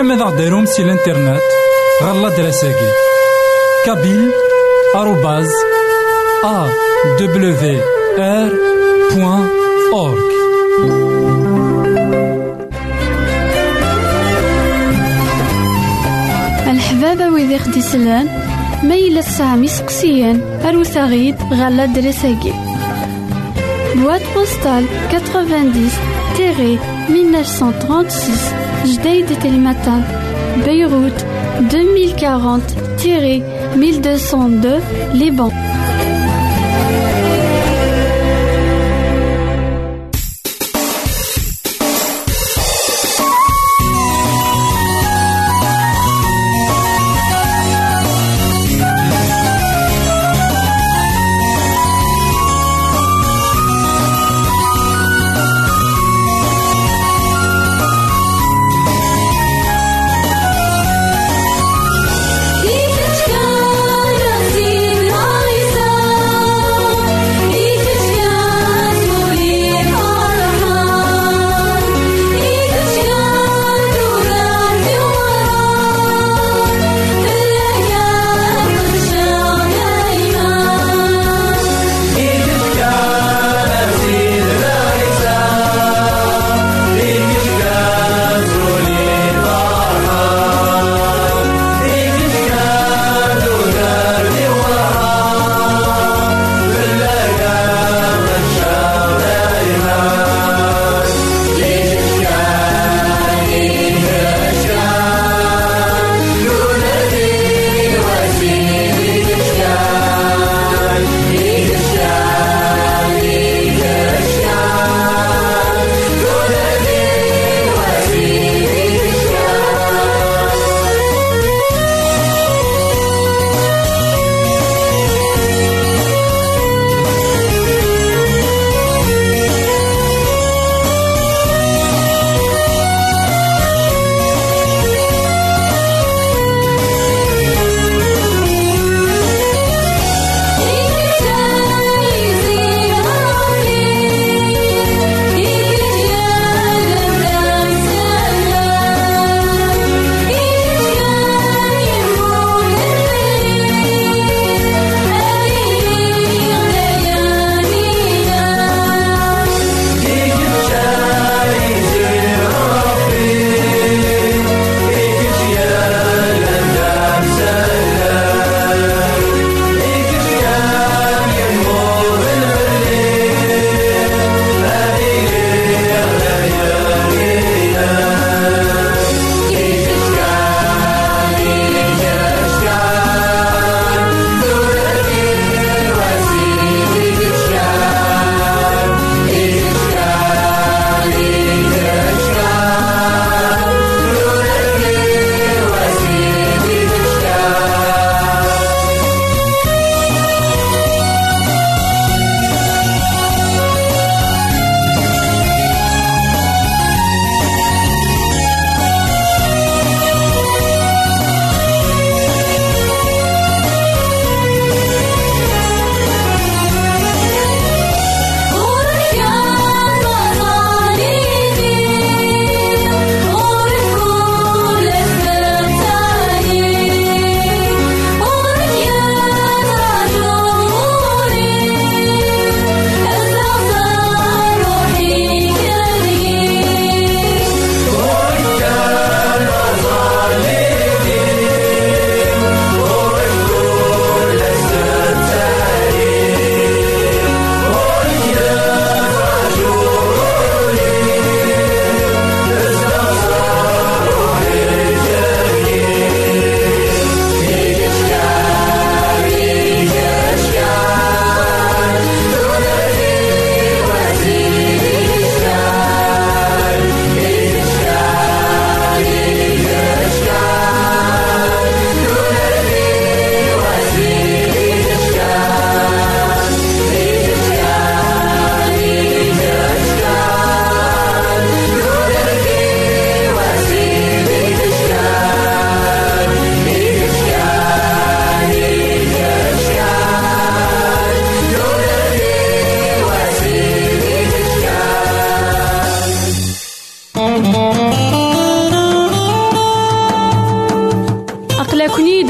زمرا ماذا غديرهم سي الانترنت غالا دراساكي كابيل آروباز أ دبليو آر بوان أورك الحبابة ويدي خدي سلان ميلة سامي سقسيان أروثاغيد غالا دراساكي Boîte postale 90-1936 Jdeï de Télématin Beyrouth 2040-1202 Liban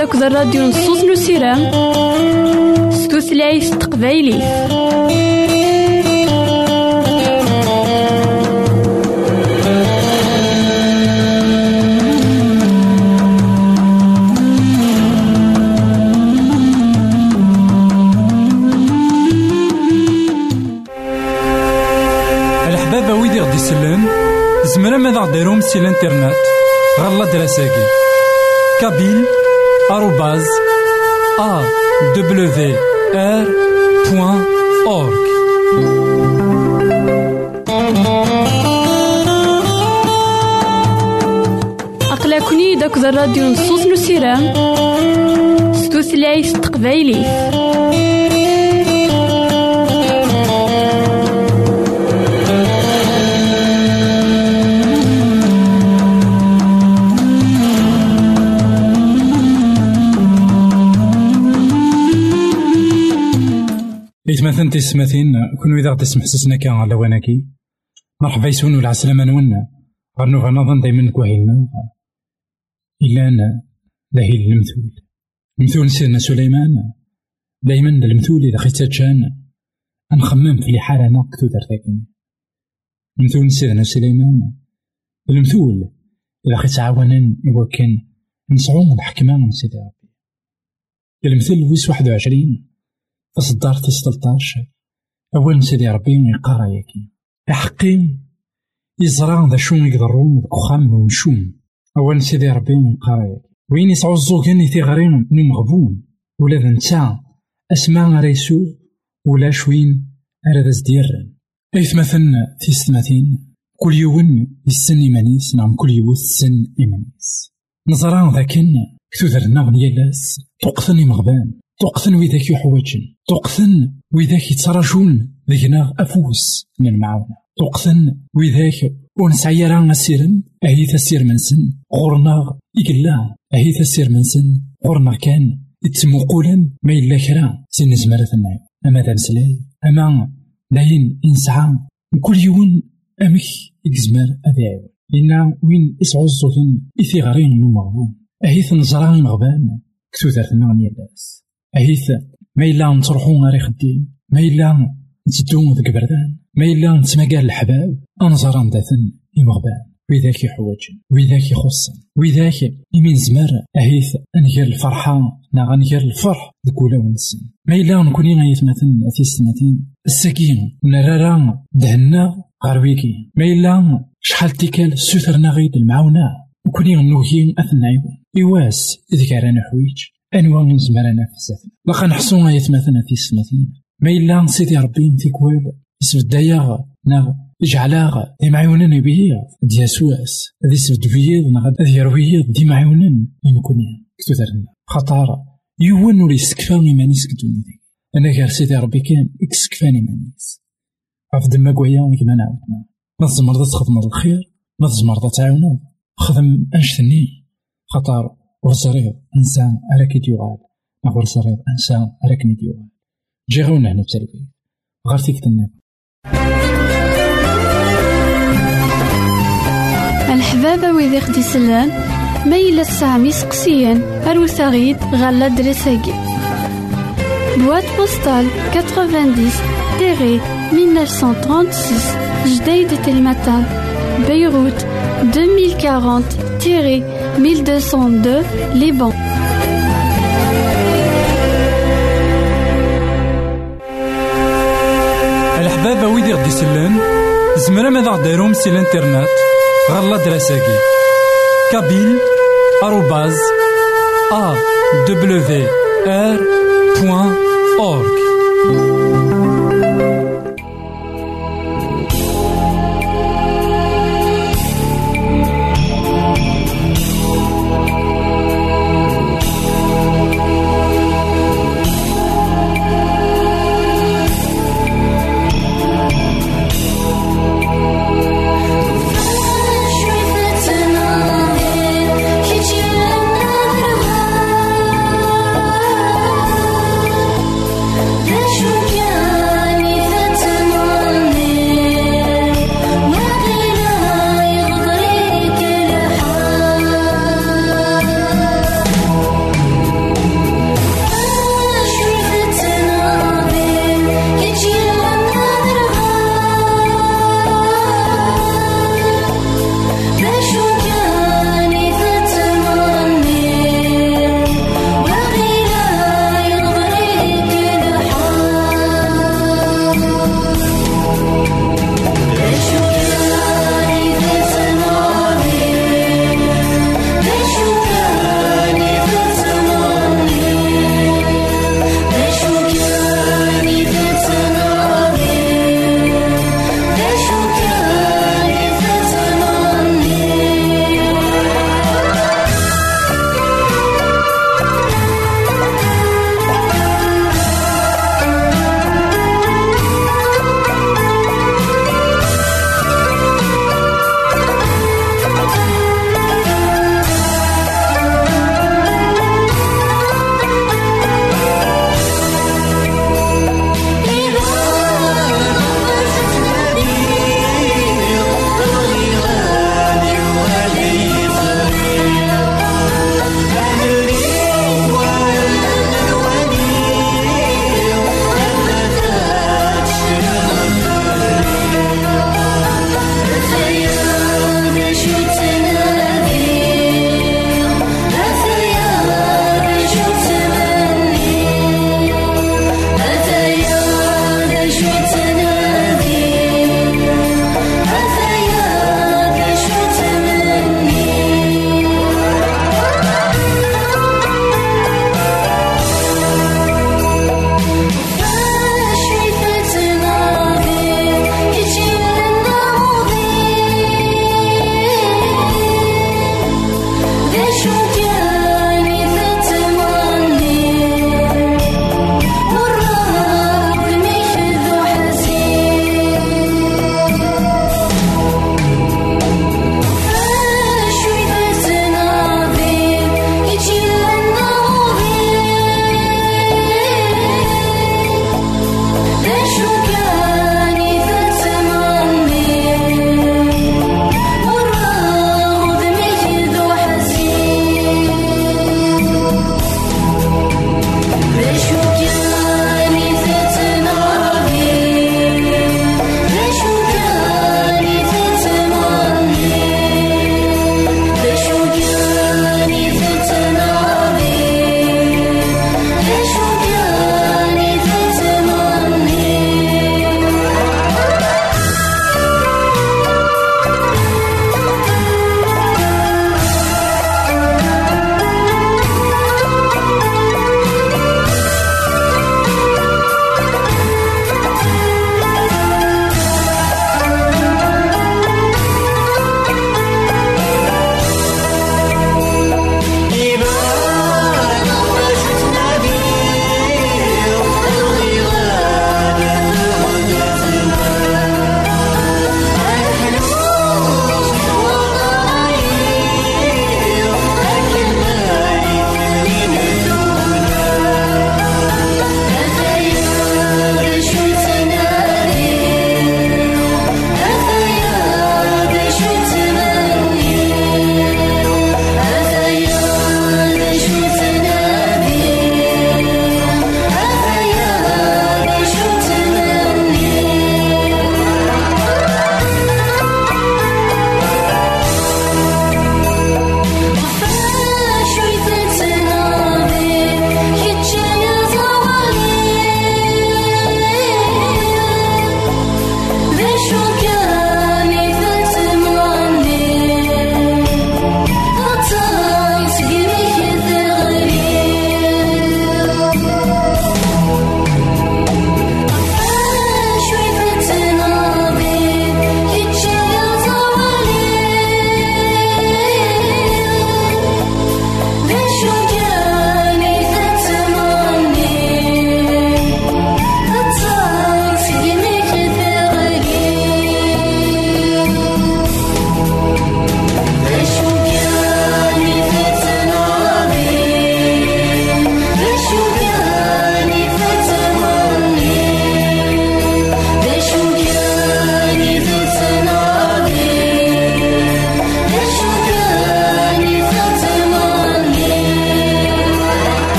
داك الراديو نصوص نسيرام ستوثلايف تقبايلي. الحبابة ويدي غدي يسلن زمرا ماذا غديرهم سي الإنترنت؟ غالا دراساكي. كابيل بوان أورك أقلكني داك الراديو نصوص نسيرام ستوثلايف تقبايلي تسمثين كون إذا غدي تسمح سسنا كان على وناكي مرحبا يسون ولا عسلامة نونا. غنو غنظن دايما كواهيلنا. إلا أنا لاهي المثول. المثول سيدنا سليمان. دايما المثول إذا خيت جان نخمم في حالة أنا كتو دارتاكين المثول سيدنا سليمان. المثول إذا خيت عاونا إوا كان نسعو الحكمة من سيدي ربي. المثل ويس واحد وعشرين تصدر تسطلطاش أول سيدي ربي يقرا ياكي. أحقي يزرع ذا شو يقدرون ذاك وخام ومشوم أول سيدي ربي يقرا ياكي. وين يسعو الزوجين يتيغرين نوم غبون. ولا ذا نتا. أسماء ريسو ولا شوين أراد زديرن. أيث مثلا في ستماتين كل يوم يسن إيمانيس نعم كل يوم يسن إيمانيس نزرع ذاكن كتوذرنا غنيا لاس تقثني مغبان. تقثن ويداك يحوجن تقثن ويداك يتراجون ذينا أفوس من المعاونة تقثن ويداك ونسعي راه سيرن أهي تسير منسن غورنا إقلا أهي تسير منسن غورنا كان. يتسموقولا ما إلا كرا. سن زمرة النعيم. أما ذا مسلاي أما داين إنسعى كل يوم أمك إكزمر أذاعي إنا وين إسعو الزوجين إثي غارين نو مغبون أهي تنزرع مغبان كتو ذاتنا غنيا أهيث ما إلا نتروحو غير خديم. ما إلا نتدو ذك بردان ما إلا نتمقال الحباب أنظر نداثن إمغبان وذاك يحوجن وذاك يخصن وذاك يمين زمر أهيث أنجر الفرحة. نا غنجر الفرح. ذك ولا ونسن. ما إلا نكوني غيثمثن في السنتين السكين نرارا دهنا غرويكي ما إلا شحال تيكال سوثرنا غيد المعاونة. وكوني غنوهي أثنى عيون إواس إذ كان حويج أنواع من زمرنا في الزفن لقا نحسو غاية مثلا في السماتين ما إلا سيدي ربي في كوال يسبد داياغ نا جعلاغ دي معيونين يبيه دي سواس دي سبد بيض نا دي يرويض دي معيونين يمكنين كتو دارنا خطار. يوان ولي يسكفاني مانيس كدوني دي أنا غير سيدي ربي كان إكسكفاني مانيس عفد ما قويا كما نعاود ما تزمر تخدم الخير. ما تزمر تعاونو خدم أنشتني. خطر ورزريض إنسان راك يديوغال نغ رزريض إنسان راك ميديوغال جي غير هنا بتلبي غير فيك الحبابة ويدي خدي سلان ما إلا سامي سقسيان أروت غيد غالا دريساكي. بواد بوستال 90 تيري 1936 جديد تلمتان بيروت. 2040 تيري 1202 Liban. الحبابة ويدي غدي يسلن زمرا ماذا غديرهم سي الإنترنت غالا دراساكي كابيل آروباز أ دبليو آر بوان أورك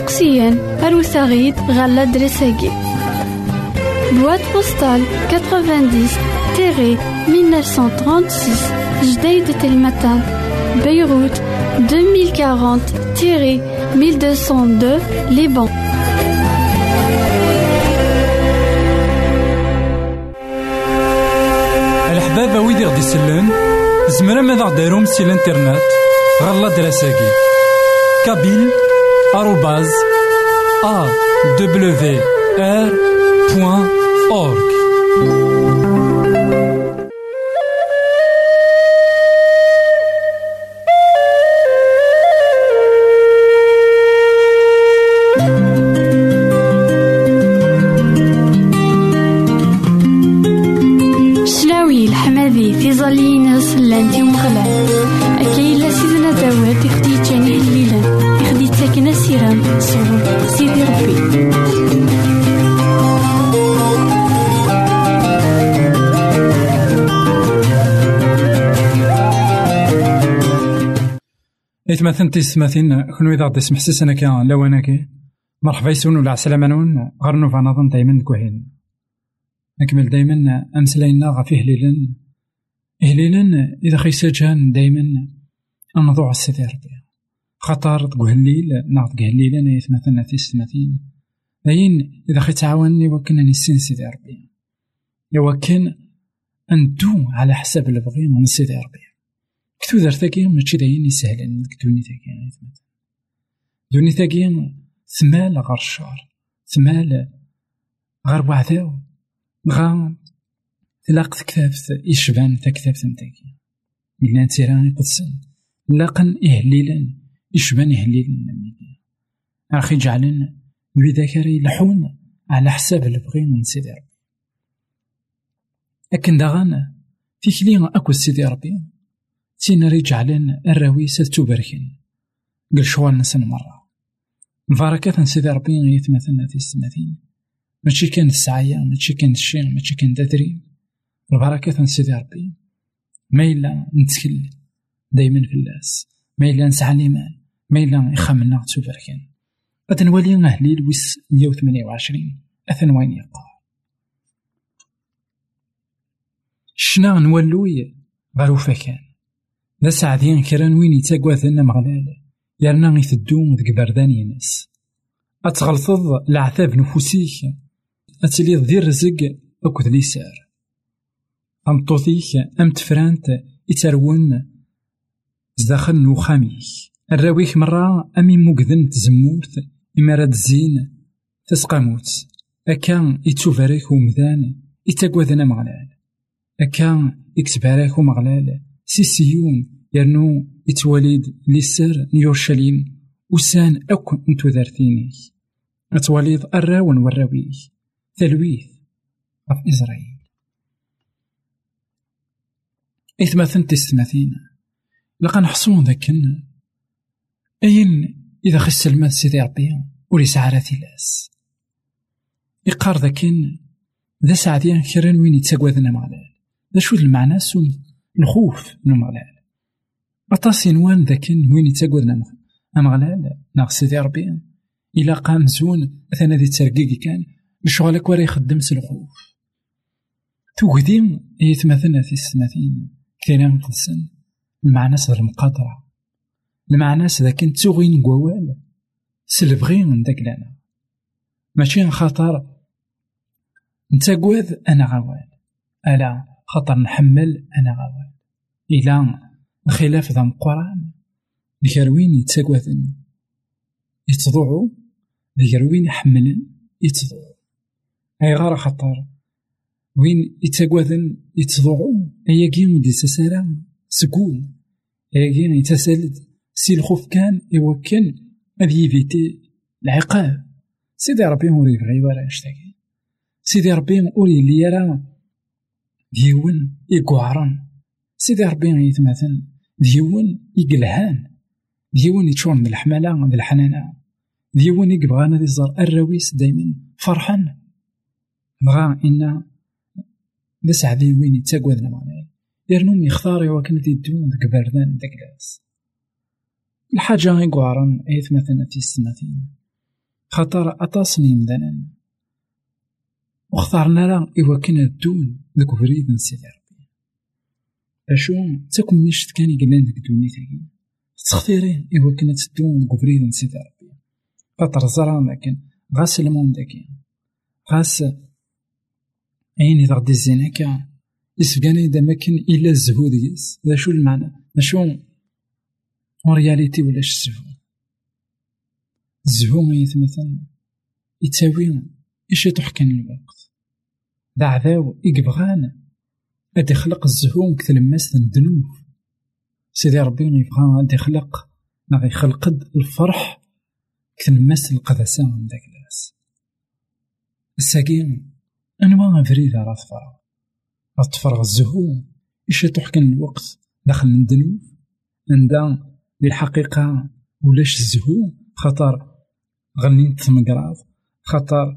تسعام يسقسيان أروثاغيد غالا دريساكي بواد بوستال 90 تيري 1936 جديد تلمتان. بيروت 2040 تيري 1202 لبنان الحبابة ويدي غدي يسلن زمرا ماذا غديرهم سي الإنترنت؟ غالا دراساكي كابيل آروباز إثمثن تيسمثين كنو إذا غدي سمح سيسنا كان لواناكي مرحبا يسون ولا عسلامة نون. غير نوفا نظن دايما كوهين. نكمل دايما أمسلاينا فيه ليلن. إهليلن إذا خيساجان دايما أنضوع السيدي ربي خطر تقهليل ناض قهليل أنا يثمثنا تيسمثين داين إذا خي تعاونني وكنا نسين سيدي ربي يوكن أندو على حساب البغي من سيدي ربي كتو دارتاكي ماشي داين يسهلن كدوني تاكي دوني تاكي ثمال غير الشهر ثمال غير وعداو غا تلاقت كتابت يشبان تا كتابت نتاكي إلا تيراني قدسن لاقن إهليلا يشبان إهليلا نميكي أخي جعلن بذاكري يلحون على حساب البغي من سيدي ربي. لكن داغانا تيكلي أكو سيدي ربي. تينا رجعلن الراويس توبركن قل شوال نسن مرة. البركات سيدي ربي يتمثلنا في السماثين ماشي كان السعية ماشي كان الشيء ماشي كان دادري. البركات سيدي ربي. ما إلا نتكل دايما في اللاس. ما إلا نسعى الإيمان. ما إلا يخمنا توبركن غادي نولي أهلي لويس 128 أثن وين يقع؟ شنا نولوي غير لا سعدين كران وين يتاقواثنا مغلال يرنا غيثدو ديك بردان ينس أتغلطض العذاب نفوسيك أتلي دير رزق أكد ليسار أمطوطيك أم تفرانت يترون زداخل نوخاميك الراويك مرة أمي مقذن تزمورت إما راد الزين تسقاموت أكا يتوفاريك ومذان يتاقواذنا مغلال أكا يكتباريك ومغلال سيسيون يرنو يتواليد لسر يورشليم وسان أكو أنتو ذارتينيك أتواليد الراون والراويك تلويث في إسرائيل إثماثن تستماثين لقا نحصون ذاكن. أين إذا خس المال سيدي ربي وليس عارثي لاس إقار ذاكن. ذا سعدين كران وين يتساقواذنا مغلال ذا شو المعنى؟ سو الخوف مغلال أطاسي نوان ذاكن وين يتساقواذنا مغلال ناغ سيدي ربي. إلا قام زون أثنى ذي ترقيقي كان لشغلك ورا يخدم سلخوف. توقدي يتمثلنا في السماثين كثيرا قدسن المعنى صدر المقادرة المعنى ذا كنت تغين قوال. سلبغي من داك لنا ماشي خاطر نتاقوذ أنا غوال. ألا خاطر نحمل أنا غوال. إلا خلاف ذا القرآن. ذكروين يتاقوذن يتضوعوا ذكروين يحملن يتضوعوا أي غار خطر. وين يتاقوذن يتضوعوا أيا كيم دي سسارة سكول. أيا كيم يتسالد سي الخوف كان. يوكن أذ يفيتي العقاب. سيدي ربي موري بغي ورا اشتاكي سيدي ربي موري لي راه ديون. يقعرن سيدي ربي يتمثل ديون يقلهان ديون يتشون من الحمالة من الحنانة ديون يقبغانا دي زر الرويس دايما فرحان بغا إنا بس عذي وين يتاقوذنا معناه يرنوم يختار يوكن ذي الدون ذاك بردان ذاك لاس الحاجة غي قوارن ايث مثلا في السماتين خاطر أطاسني مدانا واختارنا راه إوا كنا الدون ذاك فريد نسيدي أشو؟ تاكم ميشت كان يقلان ديك دونيتاكي تختيرين إوا كنا تدون فريد نسيدي ربي خاطر زرا لكن غاس المون داكي غاس عيني ذا غدي الزيناكا يسبقاني دا ماكن إلا الزهو ديس ذا شو المعنى؟ ذا شو؟ أون رياليتي ولاش الزهو الزهو مثلا. يتساوي إيش كان الوقت؟ دا عذاو إقبغان. أدي خلق الزهو كتلماس الذنوب سيدي ربي يبغى أدي خلق نغي يخلق الفرح كتلماس القدسة من داك الناس الساقين أنواع فريدة راه تفرغ راه تفرغ الزهو إيش كان الوقت داخل الذنوب عندها للحقيقة ولاش الزهو خاطر غنيت ثمقراض خاطر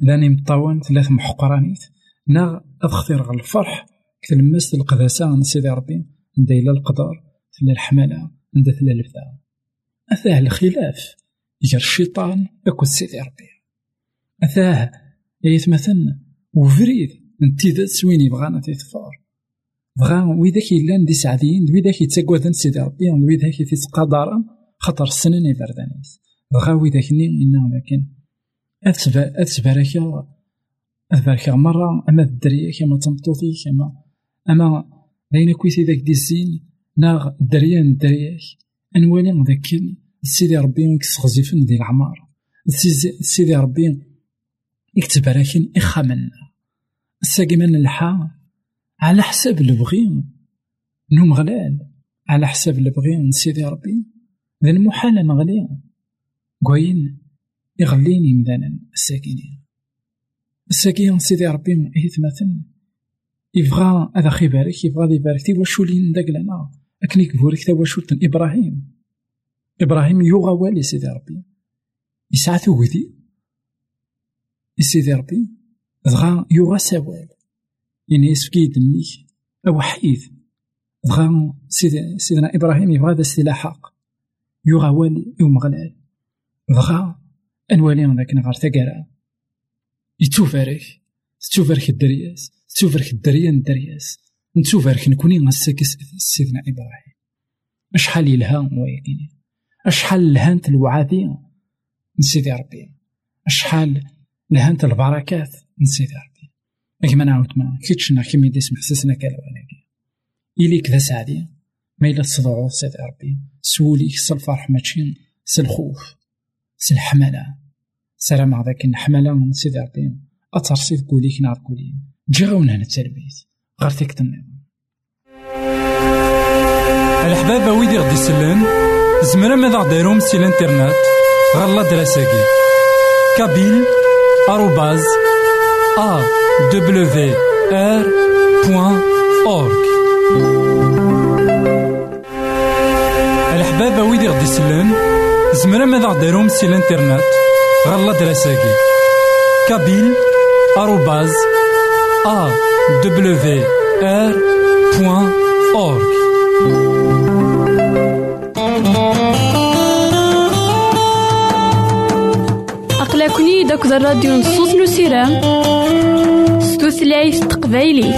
لاني مطاون ثلاث محقرانيت. نا أذخثير غل الفرح. كتلمس القداسة عند سيدي ربي عند إلى القدر تلا الحمالة عند تلا البدع أثاه الخلاف يجر الشيطان أكو سيدي ربي. أثاه يتمثل وفريد انتي ذات سويني بغانا تيتفار. بغا ويداك يلان دي سعديين ويداك يتساقوذن سيدي ربي ويداك يتقادر خاطر السنين يبردانيس. بغا ويداك نين إنا لكن أتبارك أتبارك مرة أما الدرية كما تمطوطي كما أما داينا كويتي داك دي الزين؟ ناغ الدرية الدرية أنوالي ذاك سيدي ربي يكسغزيفن دي العمار سيدي ربي يكتب راكن إخامنا الساقي من الحا على حساب البغي نوم غلال على حساب البغي سيدي ربي ذا المحال نغلي قوين يغليني مدانا الساكنين الساكين سيدي ربي مثلا. يبغى هذا خي بارك يبغى يبارك. تي واشو لين داك لنا؟ أكني كبورك تا واشو إبراهيم. إبراهيم يوغا والي سيدي ربي. يسعى ثوذي سيدي ربي دغا يوغا سوال. يعني يسفكيد منيك أوحيد دغا سيد سيدنا إبراهيم يبغى هذا حق. يوغا والي يوم غلال. دغا أنوالي ذاك نغار ثقارا يتوفارك تشوفارك الدرياس تشوفارك الدريا الدرياس نتوفارك نكوني غساك سيدنا إبراهيم أشحال يلها ويقيني أشحال لهانت الوعادي نسيدي ربي أشحال لهانت البركات نسيت ربي كيما نعاود ما كيتشنا كيما يدي سمح سسنا كالواناكي إليك ذا سعدي ما إلا تصدعو سيدي ربي سوليك الفرح ماشي الخوف الحملة سلام الحملة من سيدي ربي أترسيد قوليك نار قولي جي غاونا التربيت غير النظام الحباب ويدي غدي يسلن زمرا ماذا غديرهم سي الانترنت. غالا دراساكي. كابيل arrobase awr.org الحبابة ويدي غدي يسلن زمرا ماذا غديرهم سي الانترنت. غالا دراساكي كابيل arrobase awr.org أقلكني داك الراديو نصوص نسيرام ستوثلايف تقبايلي